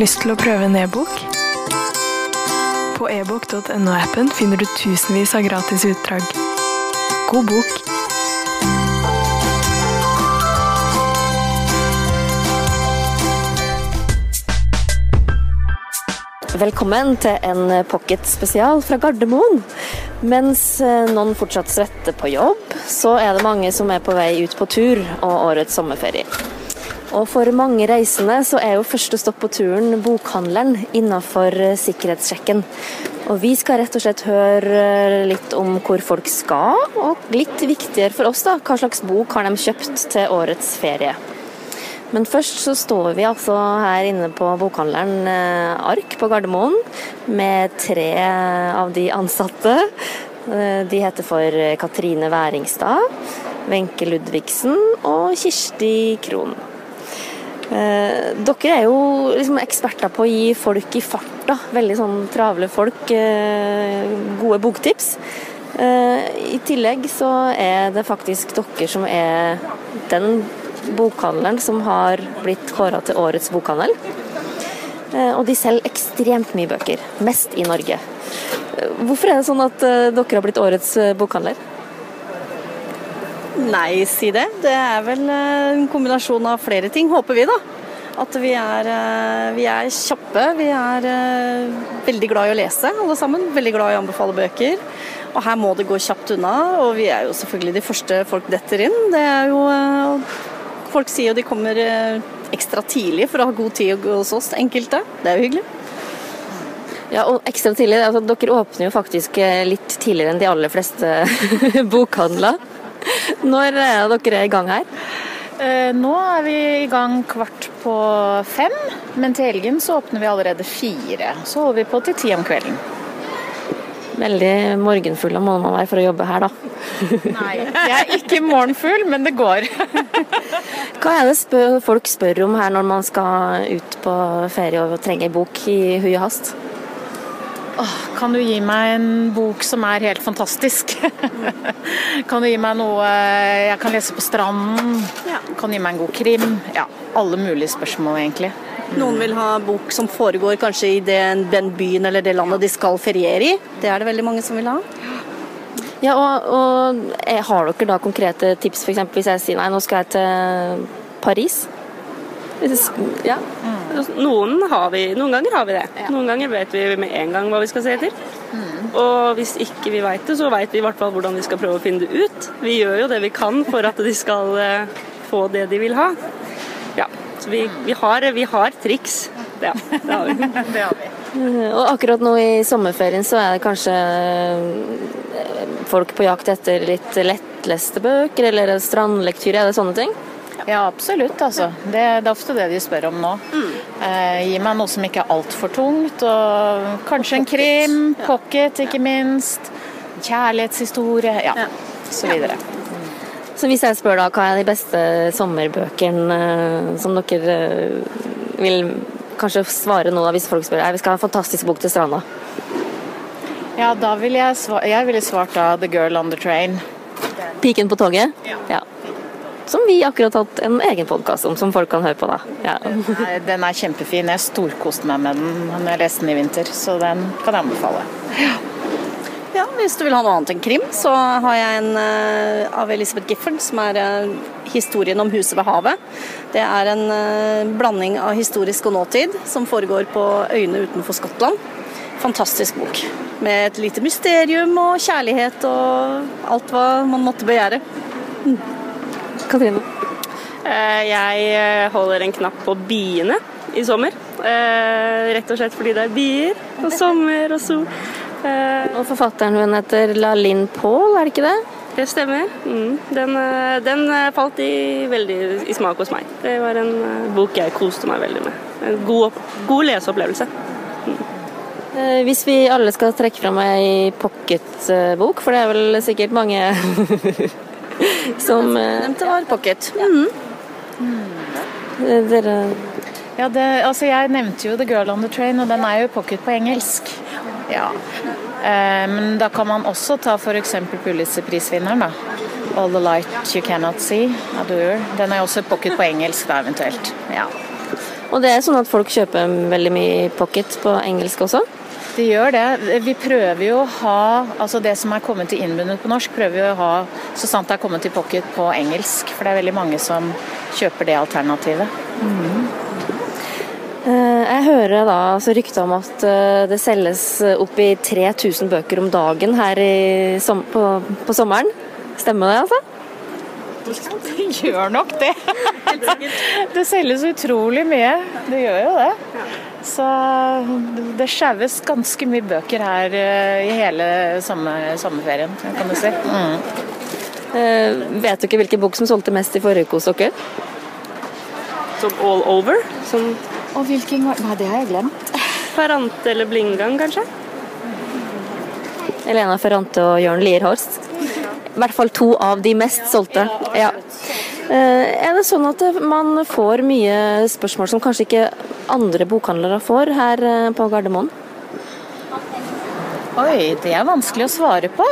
Lyst til å prøve en e-bok? På ebok.no-appen finner du tusenvis av gratis utdrag. God bok. Velkommen til en pocket-spesial fra Gardermoen. Mens eh, noen fortsatt svetter på jobb, så er det mange som er på vei ut på tur og årets sommerferie. Og for mange reisende så er jo første stopp på turen bokhandleren innenfor eh, sikkerhetssjekken. Og vi skal rett og slett høre eh, litt om hvor folk skal, og litt viktigere for oss, da, hva slags bok har de kjøpt til årets ferie. Men først så står vi altså her inne på bokhandleren eh, Ark på Gardermoen med tre av de ansatte. De heter for Katrine Væringstad, Wenche Ludvigsen og Kirsti Krohn. Eh, Dere er jo liksom eksperter på å gi folk i farta, veldig sånn travle folk, eh, gode boktips. Eh, I tillegg så er det faktisk dere som er den bokhandleren som har blitt kåra til årets bokhandel. Og de selger ekstremt mye bøker, mest i Norge. Hvorfor er det sånn at dere har blitt årets bokhandler? Nei, si det. Er vel eh, en kombinasjon av flere ting, håper vi da. At vi er, eh, vi er kjappe, vi er eh, veldig glad i å lese alle sammen. Veldig glad i å anbefale bøker. Og her må det gå kjapt unna, og vi er jo selvfølgelig de første folk detter inn. Det er jo Folk sier jo de kommer ekstra tidlig for å ha god tid hos oss, enkelte. Det er jo hyggelig. Ja, og ekstra tidlig, altså, Dere åpner jo faktisk litt tidligere enn de aller fleste bokhandler. Når er dere i gang her? Eh, Nå er vi i gang kvart på fem, men til helgen så åpner vi allerede fire. Så holder vi på til ti om kvelden. Veldig morgenfull må man være for å jobbe her, da. Nei, jeg er ikke morgenfull, men det går. Hva er det spør, folk spør om her når man skal ut på ferie og trenger bok i hui og hast? Kan du gi meg en bok som er helt fantastisk? Kan du gi meg noe jeg kan lese på stranden? Kan du gi meg en god krim? Ja, alle mulige spørsmål egentlig. Noen vil ha bok som foregår kanskje i den, den byen eller det landet de skal feriere i. Det er det veldig mange som vil ha. Ja, og, og eh, Har dere da konkrete tips, f.eks. hvis jeg sier nei, nå skal jeg til Paris? Ja. Ja. Noen, har vi, noen ganger har vi det. Noen ganger vet vi med en gang hva vi skal se etter. Og hvis ikke vi vet det, så vet vi i hvert fall hvordan vi skal prøve å finne det ut. Vi gjør jo det vi kan for at de skal eh, få det de vil ha. Ja, så vi, vi, har, vi har triks. Ja, det har vi. Det har vi. Og akkurat nå i sommerferien så er det kanskje eh, folk på jakt etter litt lettleste bøker, eller strandlektyre, er det sånne ting? Ja, absolutt. Altså. Det, det er ofte det de spør om nå. Eh, gi meg noe som ikke er altfor tungt. Og kanskje en krim, pocket ikke minst. Kjærlighetshistorie, ja, så videre. Så hvis jeg spør da, hva er de beste sommerbøkene eh, som dere eh, vil kanskje svare nå da, hvis folk spør «Nei, vi skal ha en fantastisk bok til stranda? Ja, da ville jeg, sva jeg ville svart da 'The Girl on the Train'. Piken på toget? Ja. Som vi akkurat har hatt en egen podkast om, som folk kan høre på da. Ja. Nei, Den er kjempefin. Jeg storkoste meg med den når jeg leste den i vinter, så den kan jeg anbefale. Ja, Hvis du vil ha noe annet enn krim, så har jeg en eh, av Elisabeth Gifford som er eh, historien om huset ved havet. Det er en eh, blanding av historisk og nåtid som foregår på øyene utenfor Skottland. Fantastisk bok. Med et lite mysterium og kjærlighet og alt hva man måtte begjære. Katrine? Eh, Jeg eh, holder en knapp på biene i sommer. Eh, Rett og slett fordi det er bier og sommer og sol. Og forfatteren hun heter Lalin Paul, er det ikke det? Det stemmer. Mm. Den, den falt i, veldig i smak hos meg. Det var en bok jeg koste meg veldig med. En god, god leseopplevelse. Eh, Hvis vi alle skal trekke fram ei pocketbok, for det er vel sikkert mange som eh, Nevnte var pocket. Mm. Dere Ja, det, altså jeg nevnte jo 'The Girl on the Train', og den er jo pocket på engelsk. Ja. Eh, men da kan man også ta f.eks. Pulitzer-prisvinneren, da. 'All the Light You Cannot See' Adore. Den er også pocket på engelsk, da eventuelt. Ja. Og det er sånn at folk kjøper veldig mye pocket på engelsk også? De gjør det. Vi prøver jo å ha altså det som er kommet til innbundet på norsk, prøver vi å ha så sant det er kommet til pocket på engelsk. For det er veldig mange som kjøper det alternativet. Mm. Jeg hører da altså rykter om at eh, det selges opp i 3000 bøker om dagen her i som på, på sommeren. Stemmer det, altså? Det gjør nok det. Det selges utrolig mye. Det gjør jo det. Så det skjæves ganske mye bøker her eh, i hele sommer, sommerferien, kan du si. Mm. Eh, Vet du ikke hvilken bok som solgte mest i forrige uke hos dere? Som all over. Som Og hvilken var Nei, det har jeg glemt. Ferrante eller Blingang, kanskje. Elena Ferrante og Jørn Lierhorst. I hvert fall to av de mest solgte. Ja. Eh, Er det sånn at man får mye spørsmål som kanskje ikke andre bokhandlere får her eh, på Gardermoen? Oi, det er vanskelig å svare på.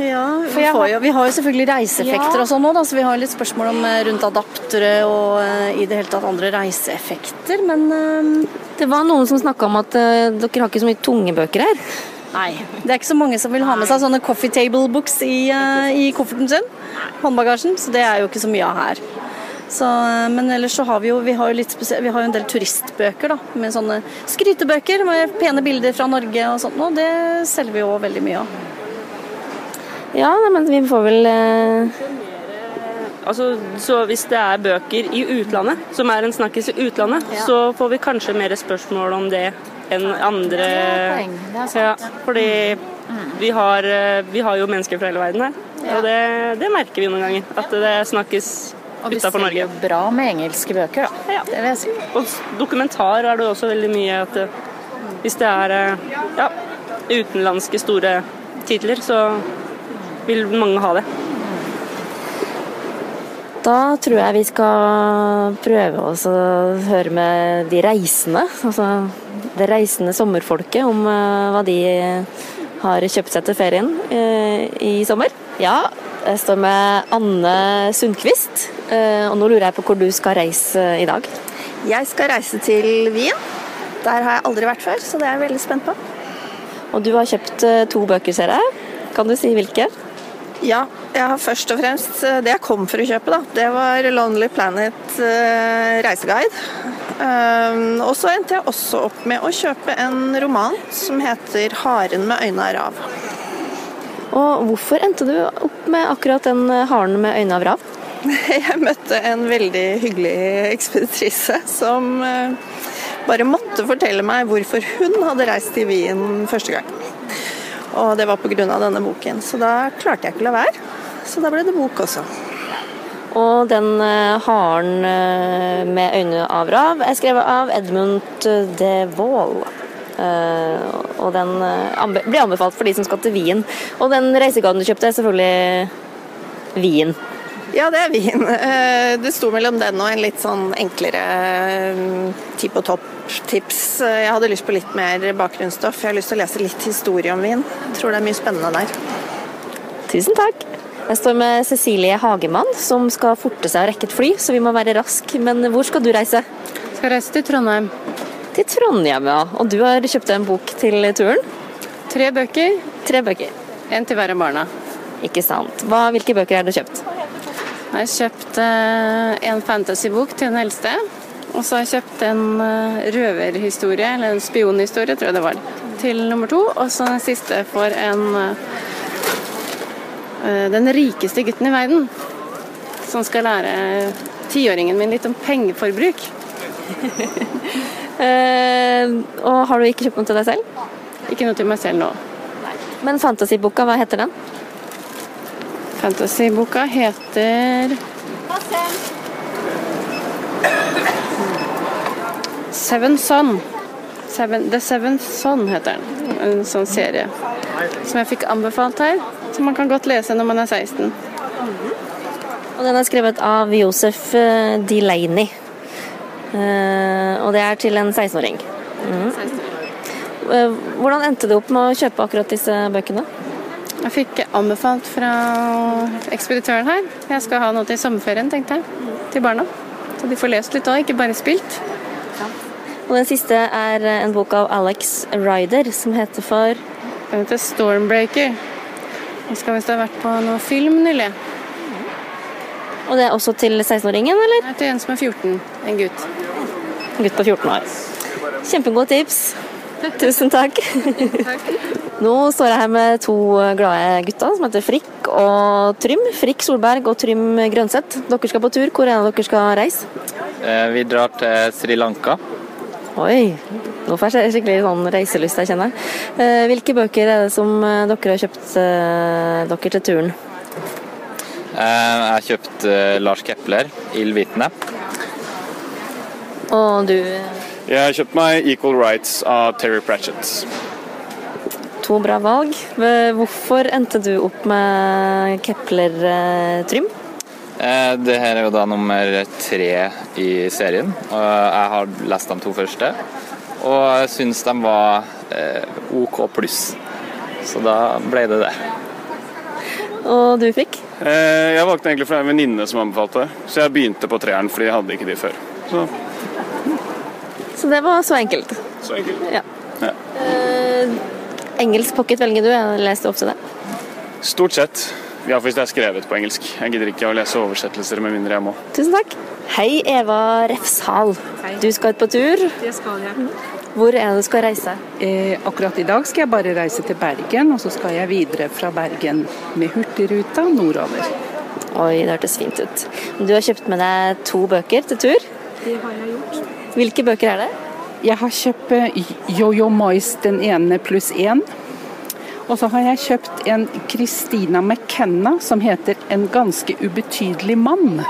Ja, vi, får har- jo, vi har jo selvfølgelig reiseeffekter Ja. og sånn nå, da, så vi har litt spørsmål om eh, rundt adaptere og i det hele tatt andre reiseeffekter, men Det var noen som snakka om at dere har ikke så mye tunge bøker her. Nei. Det er ikke så mange som vil ha med seg sånne coffee table books i, eh, i kofferten sin, håndbagasjen, så det er jo ikke så mye av her. Så, eh, men ellers så har vi jo, vi har jo litt spesielt, vi har jo en del turistbøker da, med sånne skrytebøker med pene bilder fra Norge og sånt, og det selger vi jo veldig mye av. Ja, men vi får vel eh, Altså, så hvis det er bøker i utlandet, som er en snakkis i utlandet, så får vi kanskje mer spørsmål om det enn andre. Ja, fordi vi har, eh, vi har jo mennesker fra hele verden her, og det, det merker vi noen ganger. At det snakkes Og vi ser Norge. jo bra med engelske bøker, da. Ja. Det vil jeg si. Og dokumentar er det også veldig mye at eh, hvis det er eh, ja, utenlandske store titler, så vil mange ha det. Da tror jeg vi skal prøve å høre med de reisende, altså det reisende sommerfolket, om eh, hva de har kjøpt seg til ferien eh, i sommer. Ja, jeg står med Anne Sundquist, eh, og nå lurer jeg på hvor du skal reise i dag. Jeg skal reise til Wien. Der har jeg aldri vært før, så det er jeg veldig spent på. Og du har kjøpt to bøker, ser jeg. Kan du si hvilke? Ja, jeg har først og fremst det jeg kom for å kjøpe, da. Det var Lonely Planet reiseguide. Um, og så endte jeg også opp med å kjøpe en roman som heter 'Haren med øyne av rav'. Og hvorfor endte du opp med akkurat den eh, haren med øyne av rav? Jeg møtte en veldig hyggelig ekspeditrise som eh, bare måtte fortelle meg hvorfor hun hadde reist til Wien første gang. Og det var pga. denne boken, så da klarte jeg ikke å la være. Så da ble det bok også. Og den eh, haren eh, med øyne av rav er skrevet av Edmund de Waal. Eh, og den anbe blir anbefalt for de som skal til Wien. Og den reisegaven du kjøpte, er selvfølgelig Wien. Ja, det er Wien. Det sto mellom den og en litt sånn enklere eh, ti på topp-tips. Jeg hadde lyst på litt mer bakgrunnsstoff. Jeg har lyst til å lese litt historie om Wien. Jeg tror det er mye spennende der. Tusen takk. Jeg står med Cecilie Hagemann, som skal forte seg å rekke et fly, så vi må være rask. Men hvor skal du reise? Jeg Skal reise til Trondheim. Til Trondheim, ja. Og du har kjøpt deg en bok til turen? Tre bøker, Tre bøker. En til hver av barna. Ikke sant. Hva, hvilke bøker har du kjøpt? Jeg har kjøpt eh, en fantasybok til den eldste. Og så har jeg kjøpt en eh, røverhistorie, eller en spionhistorie, tror jeg det var, til nummer to. Og så den siste for en eh, Den rikeste gutten i verden. Som skal lære tiåringen min litt om pengeforbruk. Eh, og har du ikke kjøpt noe til deg selv? Ikke noe til meg selv nå. Men fantasiboka, hva heter den? Fantasiboka heter Seven Son. Seven, The Seventh Son heter den. En sånn serie som jeg fikk anbefalt her. Som man kan godt lese når man er 16. Og den er skrevet av Josef eh, Delaney. Eh, og det er til en 16-åring. Mm. Eh, Hvordan endte du opp med å kjøpe akkurat disse bøkene? Jeg fikk anbefalt fra ekspeditøren her. Jeg skal ha noe til sommerferien, tenkte jeg. Til barna. Så de får lest litt òg, ikke bare spilt. Og den siste er en bok av Alex Ryder som heter for Den heter Stormbreaker. Den skal visst ha vært på noe film nylig. Og det er også til 16-åringen, eller? Er til en som er 14. En gutt. En gutt på 14 år. Kjempegode tips. Tusen takk. Nå står jeg her med to glade gutter som heter Frikk og Trym. Frikk Solberg og Trym Grønseth. Dere skal på tur. Hvor er det dere skal reise? Eh, Vi drar til Sri Lanka. Oi, nå får jeg skikkelig sånn reiselyst, jeg kjenner. Eh, Hvilke bøker er det som eh, dere har kjøpt eh, dere til turen? Eh, Jeg har kjøpt Lars Kepler, 'Ildvitne'. Og du, Jeg har kjøpt meg Equal Rights av Terry Pratchett. to bra valg. Hvorfor endte du opp med Kepler, eh, Trym? Eh, Det her er jo da nummer tre i serien. Jeg har lest de to første, og jeg syns de var eh, OK pluss. Så da ble det det. Og du fikk? Eh, Jeg valgte egentlig for en venninne som anbefalte, så jeg begynte på treeren fordi jeg hadde ikke de før. Så, Så det var så enkelt. så enkelt. Ja. Ja. Eh, engelsk pocket velger du, jeg leste ofte det. Stort sett. Ja, hvis det er skrevet på engelsk. Jeg gidder ikke å lese oversettelser med mindre jeg må. Tusen takk. Hei, Eva Refshal. Du skal ut på tur. Det skal jeg. Hvor er det du skal reise? Eh, akkurat i dag skal jeg bare reise til Bergen, og så skal jeg videre fra Bergen med Hurtigruta nordover. Oi, det hørtes fint ut. Du har kjøpt med deg to bøker til tur. Det har jeg gjort. Hvilke bøker er det? Jeg har kjøpt eh, Jojo Mais den ene pluss én. Og så har jeg kjøpt en Christina McKenna som heter 'En ganske ubetydelig mann'.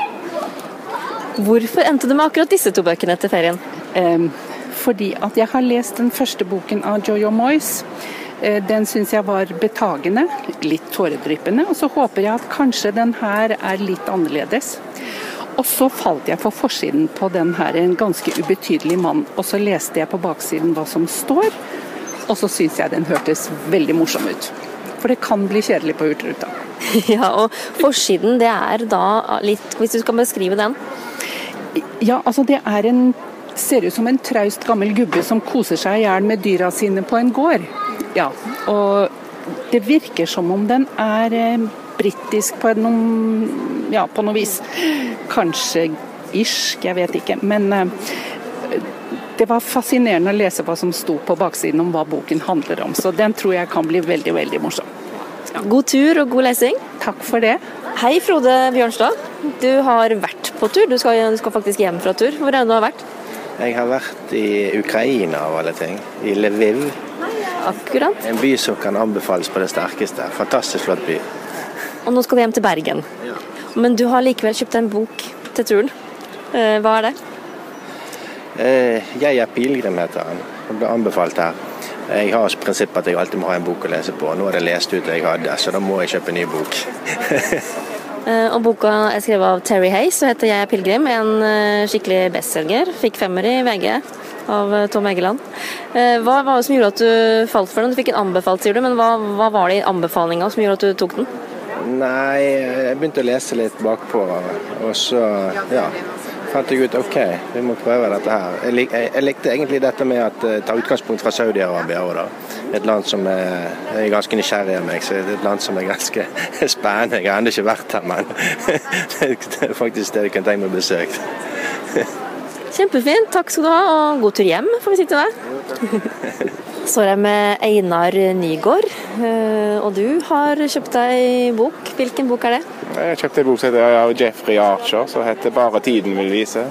Hvorfor endte du med akkurat disse to bøkene til ferien? Eh, fordi at jeg har lest den første boken av Jojo Moyes. Eh, Den syns jeg var betagende, litt tåredryppende. Og så håper jeg at kanskje den her er litt annerledes. Og så falt jeg for forsiden på den her, en ganske ubetydelig mann. Og så leste jeg på baksiden hva som står, og så syns jeg den hørtes veldig morsom ut. For det kan bli kjedelig på Hurtigruta. Ja, og forsiden, det er da litt Hvis du skal beskrive den? Ja, altså det er en Ser ut som en traust gammel gubbe som koser seg i hjel med dyra sine på en gård. Ja, og det virker som om den er eh, britisk på, noen, ja, på noe vis. Kanskje irsk, jeg vet ikke. Men eh, det var fascinerende å lese hva som sto på baksiden om hva boken handler om. Så den tror jeg kan bli veldig, veldig morsom. God tur og god lesing. Takk for det. Hei, Frode Bjørnstad. Du har vært på tur. Du skal, du skal faktisk hjem fra tur. Hvor er det du har vært? Jeg har vært i Ukraina av alle ting. I Lviv. Akkurat. En by som kan anbefales på det sterkeste. Fantastisk flott by. Og nå skal du hjem til Bergen. Ja. Men du har likevel kjøpt en bok til turen. Eh, Hva er det? Eh, Jeg er pilegrim, heter han. Og ble anbefalt her. Jeg har som prinsipp at jeg alltid må ha en bok å lese på. Nå er det lest ut det jeg hadde, så da må jeg kjøpe en ny bok. Eh, Og boka er skrevet av Terry Hayes og heter 'Jeg er pilegrim'. En eh, skikkelig bestselger. Fikk femmer i VG av Tom Egeland. Hva var det som gjorde at du falt for den? Du fikk en anbefalt, sier du, men hva, hva var det i anbefalinga som gjorde at du tok den? Nei, jeg begynte å lese litt bakpå, og så ja, fant jeg ut OK, vi må prøve dette her. Jeg, lik, jeg, jeg likte egentlig dette med at eh, ta utgangspunkt fra Saudi-Arabia òg, da. Et land som er, er ganske nysgjerrig av meg, så det er et land som er ganske spennende. Jeg har ennå ikke vært her, men det er faktisk det jeg kan tenke meg å besøke. Kjempefint. Takk skal du ha, og god tur hjem, får vi si til deg. Så er jeg med Einar Nygaard, eh, og du har kjøpt deg bok. Hvilken bok er det? Jeg kjøpte en bok som heter Jeffrey Archer, som heter 'Bare tiden vil vise'.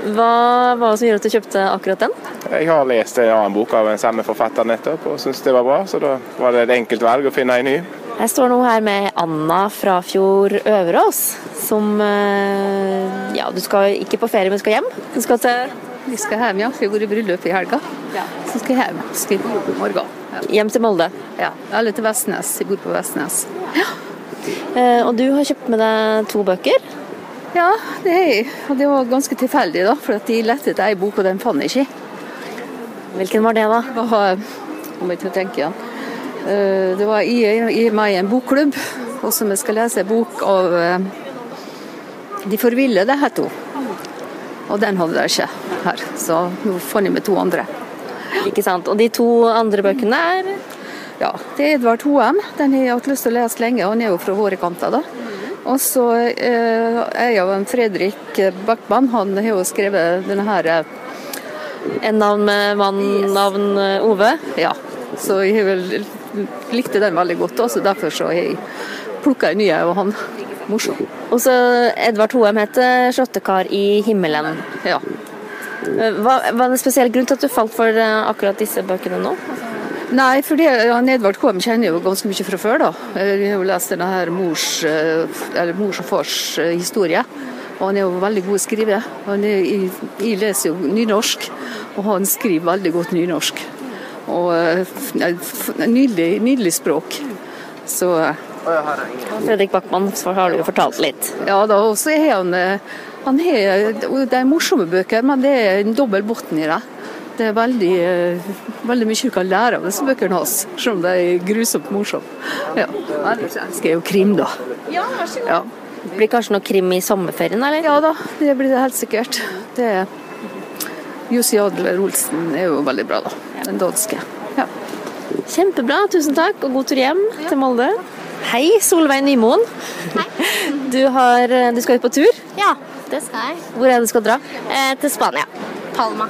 Hva var det som gjorde at du kjøpte akkurat den? Jeg har lest en annen bok av en samme forfatter nettopp, og syntes det var bra, så da var det et enkelt valg å finne en ny. Jeg står nå her med Anna Frafjord Øverås, som eh, Ja, du skal ikke på ferie, men skal hjem? Du skal til Vi skal hjem, ja. Vi har vært i bryllup i helga. Ja. Så skal jeg hjem. Skal jeg på jobb i morgen. Ja. Hjem til Molde? Ja. Eller til Vestnes. Jeg bor på Vestnes. Eh, og du har kjøpt med deg to bøker? Ja, det har jeg. Og det var ganske tilfeldig, da. For de lette etter ei bok, og den fant jeg ikke. Hvilken var det, da? Det var, om jeg tenker igjen. Eh, Det var i, i meg en bokklubb, og som jeg skal lese en bok av eh, De forvillede, het hun. Og den hadde jeg ikke. her. Så nå fant jeg med to andre. Ikke sant. Og de to andre bøkene er Ja, det er Edvard Hoem. Den har jeg hatt lyst til å lese lenge. og Han er jo fra våre kanter, da. Og så eh, er jo en Fredrik Backman. Han har jo skrevet denne her eh, En navn med mann, navn eh, Ove? Ja. Så jeg vel likte den veldig godt, også, derfor så jeg plukka en ny av han. Morsom. Og så Edvard Hoem heter 'Slåttekar i himmelen'. Ja. Hva var det en spesiell grunn til at du falt for eh, akkurat disse bøkene nå? Nei, for det, han Edvard Kvam kjenner jo ganske mye fra før. da. Jeg har jo lest denne her mors, eh, eller mors og fars eh, historie. Og han er jo veldig god å skrive. Han er, jeg, jeg leser jo nynorsk, og han skriver veldig godt nynorsk. Og eh, Nydelig, nydelig språk. Så eh, Fredrik Backman så har du jo fortalt litt. Ja da, og så har han eh, han har, Det er morsomme bøker, men det er en dobbel bunn i det. Det er veldig, eh, veldig mye du kan lære av disse bøkene hans, selv om de er grusomt morsomme. Ja. Ellers elsker jeg jo krim, da. Ja, vær så Ja. Det blir kanskje noe krim i sommerferien, eller? Ja da, det blir det helt sikkert. Det er Jussi Adler Olsen er jo veldig bra, da. Den danske. Ja. Kjempebra, tusen takk, og god tur hjem til Molde. Hei, Solveig Nymoen. Du, har, du skal ut på tur. Ja, det skal jeg. Hvor er det du skal dra? Eh, til Spania. Palma.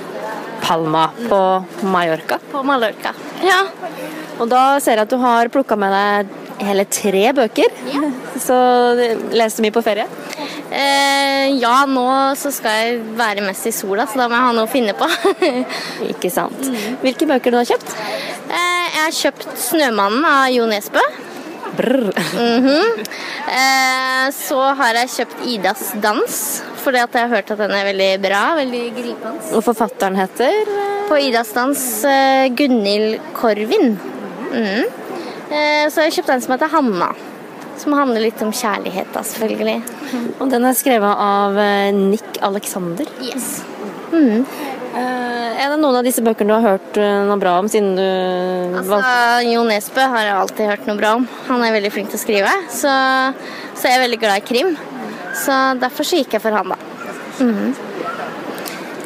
Palma på Mallorca. På Mallorca. Ja. Og da ser jeg at du har plukka med deg hele tre bøker. Ja. Så leser du mye på ferie? Eh, ja, nå så skal jeg være mest i sola, så da må jeg ha noe å finne på. Ikke sant. Hvilke bøker du har kjøpt? eh, jeg har kjøpt 'Snømannen' av Jo Nesbø. Brr. -hmm. eh, så har jeg kjøpt 'Idas dans', fordi at jeg har hørt at den er veldig bra. Veldig gripende. Og forfatteren heter? På 'Idas dans' eh, Gunhild Korvin. Mhm. Eh, så jeg kjøpt en som heter 'Hanna'. Som handler litt om kjærlighet, da, selvfølgelig. Og den er skrevet av eh, Nick Alexander. Yes. Mm. Eh, er det noen av disse bøkene du har hørt eh, noe bra om siden du Altså, Jo Nesbø har jeg alltid hørt noe bra om. Han er veldig flink til å skrive, så, så jeg er veldig glad i krim. Så derfor så gikk jeg for han, da. Mm.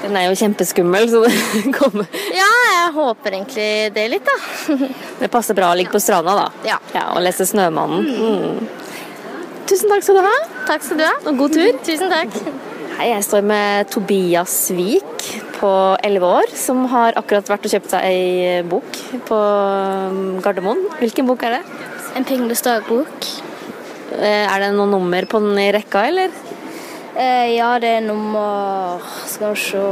Den er jo kjempeskummel, så det kommer Ja, jeg håper egentlig det litt, da. Det passer bra å ligge på stranda, da. Ja. ja og lese 'Snømannen'. Mm. Tusen takk skal du ha. Takk skal du ha. Og god tur. Tusen takk. Hei, jeg står med Tobias Vik på 11 år, som har akkurat vært og kjøpt seg ei bok på um, Gardermoen. Hvilken bok er det? En Pingles dagbok. Eh, Er det noe nummer på den i rekka, eller? Eh, ja, det er nummer Skal vi se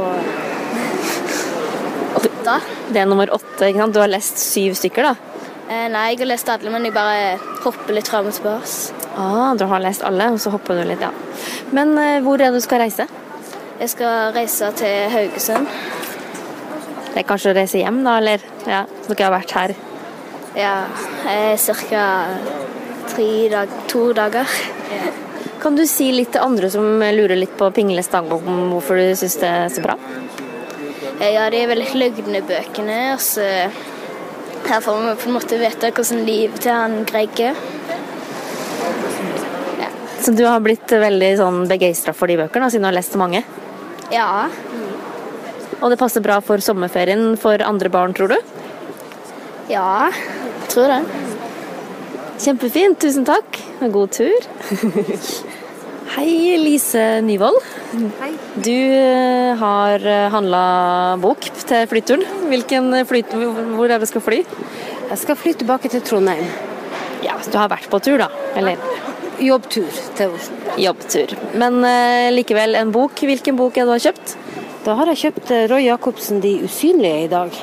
Åtte. Det er nummer åtte, ikke sant? Du har lest syv stykker, da? Eh, nei, jeg har lest alle, men jeg bare hopper litt fram og tilbake. Ah, du har lest alle, og så hopper du litt, ja. Men eh, hvor er det du skal reise? Jeg skal reise til Haugesund. Det er kanskje å reise hjem, da, eller? Ja, så dere har vært her. Ja, ca. tre dag, to dager. Kan du si litt til andre som lurer litt på Pingles dagbok, hvorfor du syns det er så bra? Eh, Ja, det er veldig løgne bøkene. Altså, her får vi på en måte vite hvordan livet til han Greg er. Så du har blitt veldig sånn begeistra for de bøkene, siden du har lest så mange? Ja. Og det passer bra for sommerferien for andre barn, tror du? Ja, tror det. Kjempefint, tusen takk. God tur. Hei, Lise Nyvold. Hei. Du eh, har handla bok til flyturen. Hvilken flyt, hvor er det du skal fly? Jeg skal fly tilbake til Trondheim. Ja, så du har vært på tur, da? Eller? Jobbtur til Oslo. Jobbtur. Men eh, likevel en bok. Hvilken bok er det du har kjøpt? Da har jeg kjøpt eh, Roy Jacobsen 'De usynlige' i dag.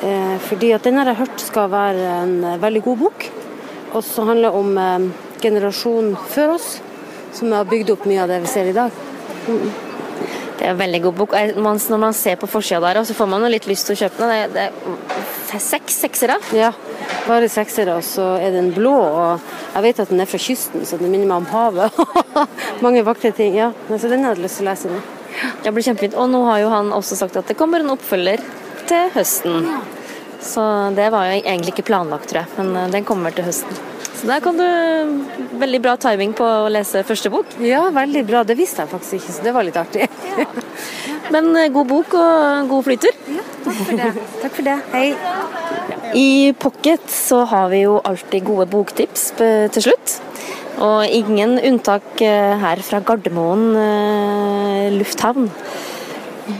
Eh, fordi at den har jeg hørt skal være en eh, veldig god bok. Og så handler det om eh, generasjonen før oss, som har bygd opp mye av det vi ser i dag. Mm. Det er en veldig god bok. Når man ser på forsida der, så får man litt lyst til å kjøpe den. Det, det er seks seksere. Ja, bare seksere, og så er den blå. Og jeg vet at den er fra kysten, så den minner meg om havet. Mange vakre ting. ja. Så den hadde jeg lyst til å lese nå. Det blir kjempefint. Og nå har jo han også sagt at det kommer en oppfølger til høsten. Så det var jo egentlig ikke planlagt, tror jeg, men eh, den kommer til høsten. Så der kan du Veldig bra timing på å lese første bok. Ja, veldig bra. Det visste jeg faktisk ikke, så det var litt artig. Men eh, god bok og god flyter. Takk for det. Takk for det. Hei. I Pocket så har vi jo alltid gode boktips eh, til slutt. Og ingen unntak her fra Gardermoen lufthavn.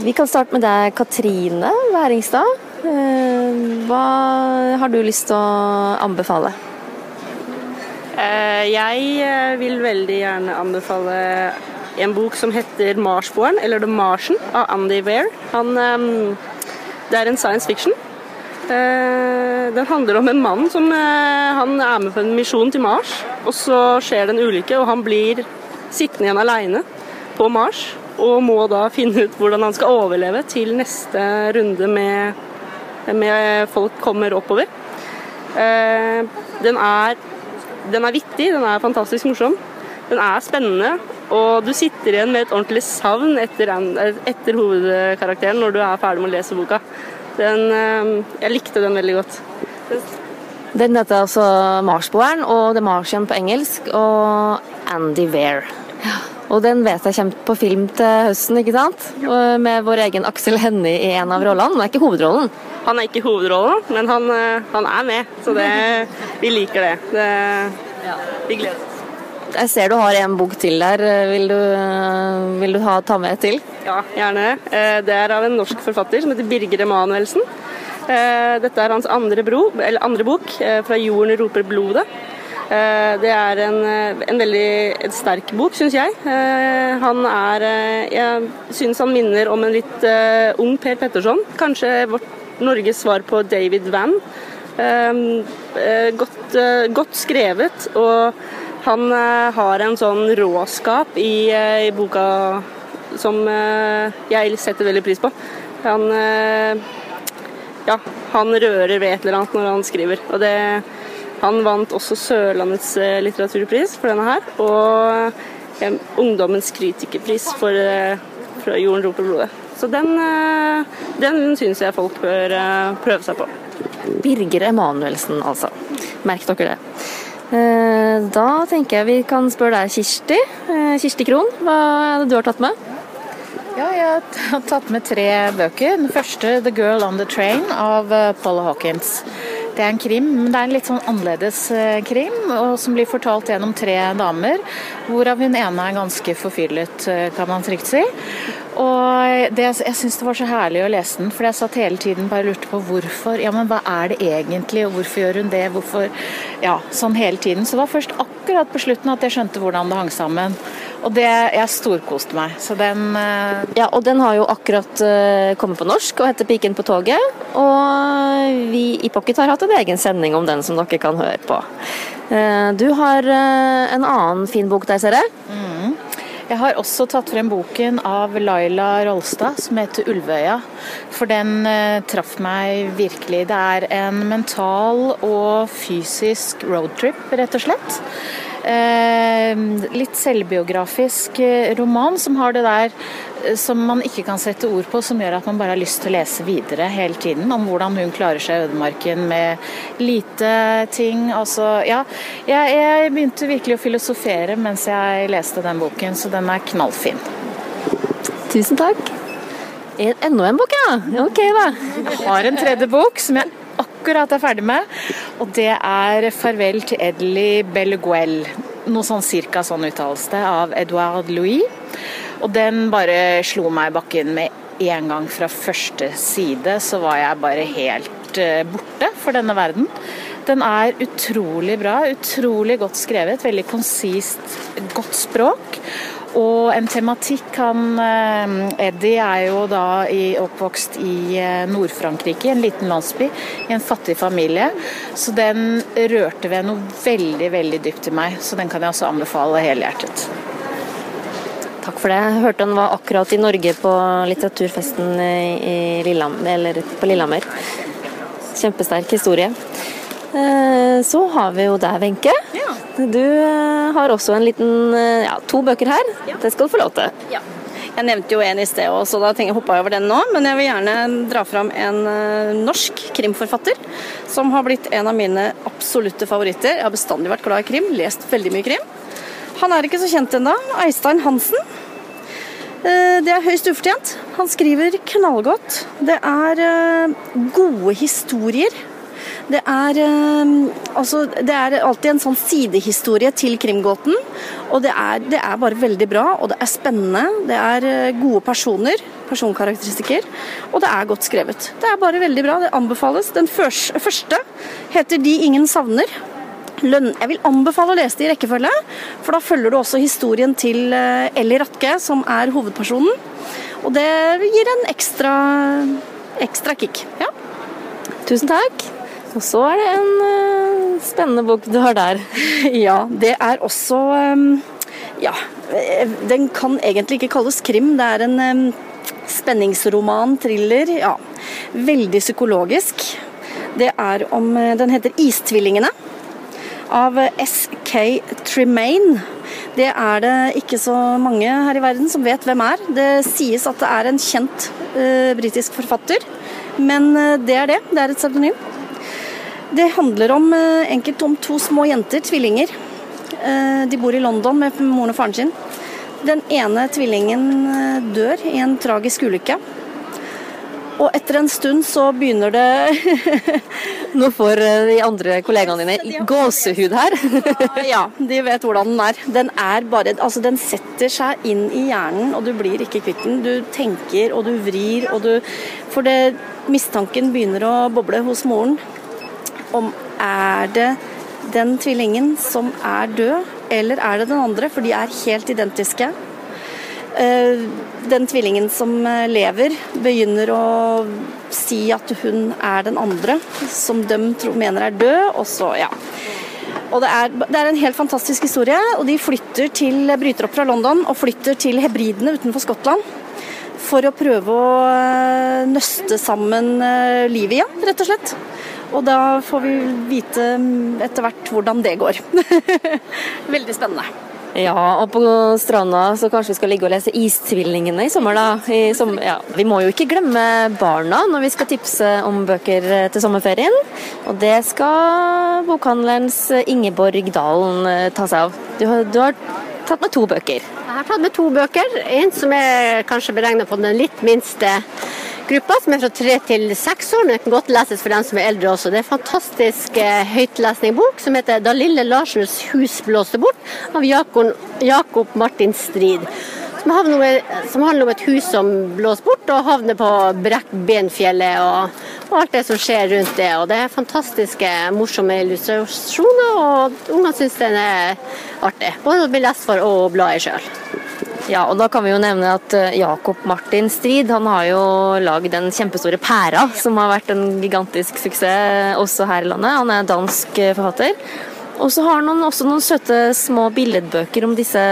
Vi kan starte med deg, Katrine Væringstad. Eh, Hva har du lyst til å anbefale? Eh, Jeg eh, vil veldig gjerne anbefale en bok som heter 'Marsborn', eller 'The Martian' av Andy Weir. Han, ehm, det er en science fiction. Den handler om en mann som han er med på en misjon til Mars. Og så skjer det en ulykke, og han blir sittende igjen alene på Mars. Og må da finne ut hvordan han skal overleve til neste runde med, med folk kommer oppover. Eh, Den er den er vittig, den er fantastisk morsom. Den er spennende, og du sitter igjen med et ordentlig savn etter, etter hovedkarakteren når du er ferdig med å lese boka. Den, eh, jeg likte den veldig godt. Den heter altså Marsboeren og The Martian på engelsk, og Andy Weir. Og den vet jeg kommer på film til høsten, ikke sant? Og Med vår egen Aksel Hennie i en av rollene, men ikke hovedrollen. Han er ikke hovedrollen, men han, eh, han er med, så det, vi liker det. det vi gleder oss. Jeg ser du har en bok til der. Vil du, vil du ha, ta med til? Ja, gjerne. Eh, Det er av en norsk forfatter som heter Birger Emanuelsen. Eh, Dette er hans andre, bro, eller andre bok, 'Fra jorden roper blodet'. Eh, Det er en, eh, en veldig sterk bok, syns jeg. Eh, Han er Jeg syns han minner om en litt ung Per Petterson. Kanskje vårt Norges svar på David eh, Godt, godt skrevet, og han har en sånn råskap i, i boka som jeg setter veldig pris på. Han ja, han rører ved et eller annet når han skriver. Og det, han vant også Sørlandets eh, litteraturpris for denne her, og eh, Ungdommens kritikerpris for, for Jorden roper blodet. Så den, eh, den syns jeg folk bør eh, prøve seg på. Birger Emanuelsen, altså. Merk dere det. Eh, Da tenker jeg vi kan spørre deg, Kirsti. Eh, Kirsti Krohn, hva er det du har tatt med? Ja, jeg har tatt med tre bøker. Den første, 'The Girl on the Train' av eh, Paula Hawkins. Det er en krim, men det er en litt sånn annerledes eh, krim, som blir fortalt gjennom tre damer, hvorav hun ene er ganske forfyllet, eh, kan man trygt si. Og det, jeg syns det var så herlig å lese den, for jeg satt hele tiden bare lurte på hvorfor. Ja, men hva er det egentlig, og hvorfor gjør hun det? Hvorfor Ja, sånn hele tiden. Så det var først akkurat på slutten at jeg skjønte hvordan det hang sammen. Og det Jeg storkoste meg. Så den uh... Ja, og den har jo akkurat uh, kommet på norsk og heter 'Piken på toget'. Og vi i Pocket har hatt en egen sending om den som dere kan høre på. Uh, Du har en annen fin bok der, ser jeg. Mm. Jeg har også tatt frem boken av Laila Rolstad som heter 'Ulvøya'. For den eh, traff meg virkelig. Det er en mental og fysisk roadtrip, rett og slett. Eh, litt selvbiografisk eh, roman som har det der eh, som man ikke kan sette ord på, som gjør at man bare har lyst til å lese videre hele tiden. Om hvordan hun klarer seg i ødemarken med lite ting. Altså, ja. Jeg, jeg begynte virkelig å filosofere mens jeg leste den boken, så den er knallfin. Tusen takk. Enda en bok, ja. Ok, da. Jeg har en tredje bok som jeg akkurat er ferdig med, og det er 'Farvel til Edli Belleguel'. Noe sånn cirka sånn uttales det, av Edouard Louis. Og den bare slo meg i bakken med en gang fra første side, så var jeg bare helt eh, borte for denne verden. Den er utrolig bra, utrolig godt skrevet, veldig konsist, godt språk. Og en tematikk han eh, Eddie er jo da i, oppvokst i eh, Nord-Frankrike, en liten landsby, i en fattig familie. Så den rørte ved noe veldig, veldig dypt i meg. Så den kan jeg også anbefale helhjertet. Takk for det. Jeg hørte han var akkurat i Norge på litteraturfesten i Lillam, eller på Lillehammer. Kjempesterk historie. Eh, Så har vi jo deg, Wenche. Du eh, har også en liten, eh, ja, to bøker her. Det skal du få lov til. Jeg nevnte jo en i sted òg, så da jeg hoppa jeg over den nå. Men jeg vil gjerne dra fram en norsk krimforfatter som har blitt en av mine absolutte favoritter. Jeg har bestandig vært glad i krim, lest veldig mye krim. Han er ikke så kjent ennå. Eistein Hansen. Det er høyst ufortjent. Han skriver knallgodt. Det er gode historier. Det er, eh, altså, det er alltid en sånn sidehistorie til krimgåten. Og det er, det er bare veldig bra, og det er spennende. Det er eh, gode personer, personkarakteristikker, og det er godt skrevet. Det er bare veldig bra. Det anbefales. Den første heter De ingen savner. Jeg vil anbefale å lese det i rekkefølge, for da følger du også historien til eh, Ratke, som er hovedpersonen. Og det gir en ekstra, ekstra kick. Ja. Tusen takk. Og så er det en eh, spennende bok du har der. ja, det er også eh, Ja, eh, den kan egentlig ikke kalles krim. Det er en eh, spenningsroman, thriller. Ja, veldig psykologisk. Det er om eh, Den heter Istvillingene av S.K. Tremaine. Det er det ikke så mange her i verden som vet hvem er. Det sies at det er en kjent uh, britisk forfatter, men det er det. Det er et pseudonym. Det handler om, eh, enkelt om to små jenter, tvillinger. Eh, de bor i London med moren og faren sin. Den ene tvillingen eh, dør i en tragisk ulykke. Og etter en stund så begynner det Nå får de andre kollegaene dine gåsehud her. ja, de vet hvordan den er. Den er bare Altså, den setter seg inn i hjernen, og du blir ikke kvitt den. Du tenker, og du vrir, og du For det mistanken begynner å boble hos moren om er det den tvillingen som er død, eller er det den andre? For de er helt identiske. Eh, Den tvillingen som eh, lever, begynner å si at hun er den andre, som de mener er død, og så, ja. Og det er, det er en helt fantastisk historie, og de flytter til, bryter opp fra London og flytter til Hebridene utenfor Skottland. For å prøve å eh, nøste sammen livet igjen, rett og slett. Og da får vi vite mm, etter hvert hvordan det går. Veldig spennende. Ja, og på stranda så kanskje vi skal ligge og lese Istvillingene i sommer, da. I som, ja. Vi må jo ikke glemme barna når vi skal tipse om bøker eh, til sommerferien. Og det skal bokhandlerens Ingeborg Dalen eh, ta seg av. Du har, du har tatt med to bøker. Jeg har tatt med to bøker. En som er kanskje beregnet på den litt minste gruppa, som er fra tre til seks år. Men den kan godt leses for dem som er eldre også. Det er en fantastisk eh, høytlesningbok som heter 'Da lille Larsens hus blåste bort' av Jakob, Martin Strid. Som handler om et hus som blåser bort og havner på Brekkbenfjellet og, og alt det som skjer rundt det. Og det er fantastiske, morsomme illustrasjoner, og ungene syns den er artig. Både å bli lest for og å bla i sjøl. Ja, og da kan vi jo nevne at eh, Jakob Martin Strid han har jo lagd den kjempestore Pæra, som har vært en gigantisk suksess også her i landet. Han er dansk eh, forfatter. Og så har han også noen søte små billedbøker om disse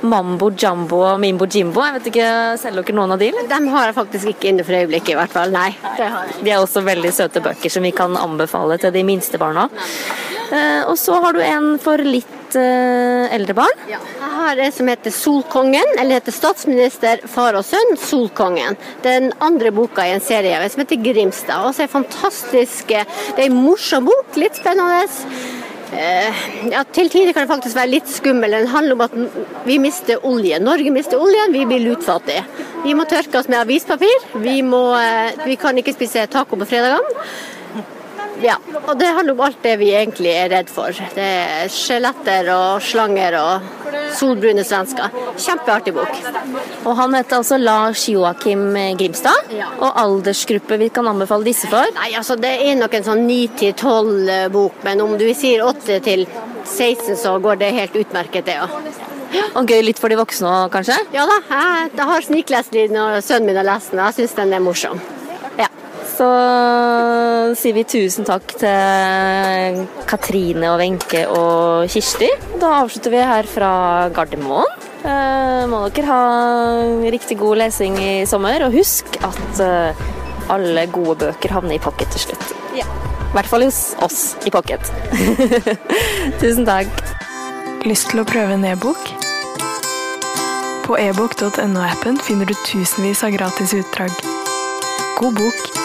Mambo Jumbo og Mimbo Jimbo. Jeg vet ikke, Selger dere noen av de? eller? Dem har jeg faktisk ikke inne for øyeblikket, i hvert fall. Nei. det har jeg. De er også veldig søte bøker som vi kan anbefale til de minste barna. Eh, og så har du en for litt eh, eldre barn. Jeg har en som heter Solkongen, eller heter Statsminister, far og sønn, Solkongen. Den andre boka i en serie som heter Grimstad. Også en fantastisk Det er en morsom bok, litt spennende. Uh, ja, til tider kan det faktisk være litt skummel. Den handler om at vi mister olje. Norge mister oljen, vi blir lutfattige. Vi må tørke oss med avispapir. Vi, må, uh, vi kan ikke spise taco på fredagene. Ja, og det handler om alt det vi egentlig er redd for. Det er skjeletter og slanger og solbrune svensker. Kjempeartig bok. Og han heter altså Lars Joakim Grimstad. Og aldersgruppe vi kan anbefale disse for? Nei, altså Det er nok en sånn 9-12 bok, men om du sier 8-16 så går det helt utmerket, det òg. Og gøy litt for de voksne òg, kanskje? Ja da, jeg, jeg har sniklest den når sønnen min har lest den, jeg syns den er morsom. Så sier vi tusen takk til Katrine og Wenche og Kirsti. Da avslutter vi her fra Gardermoen. Eh, må dere ha riktig god lesing i sommer, og husk at eh, alle gode bøker havner i pocket til slutt. Ja. I hvert fall hos oss i pocket. tusen takk. Lyst til å prøve en e-bok? På ebook.no-appen finner du tusenvis av gratis utdrag. God bok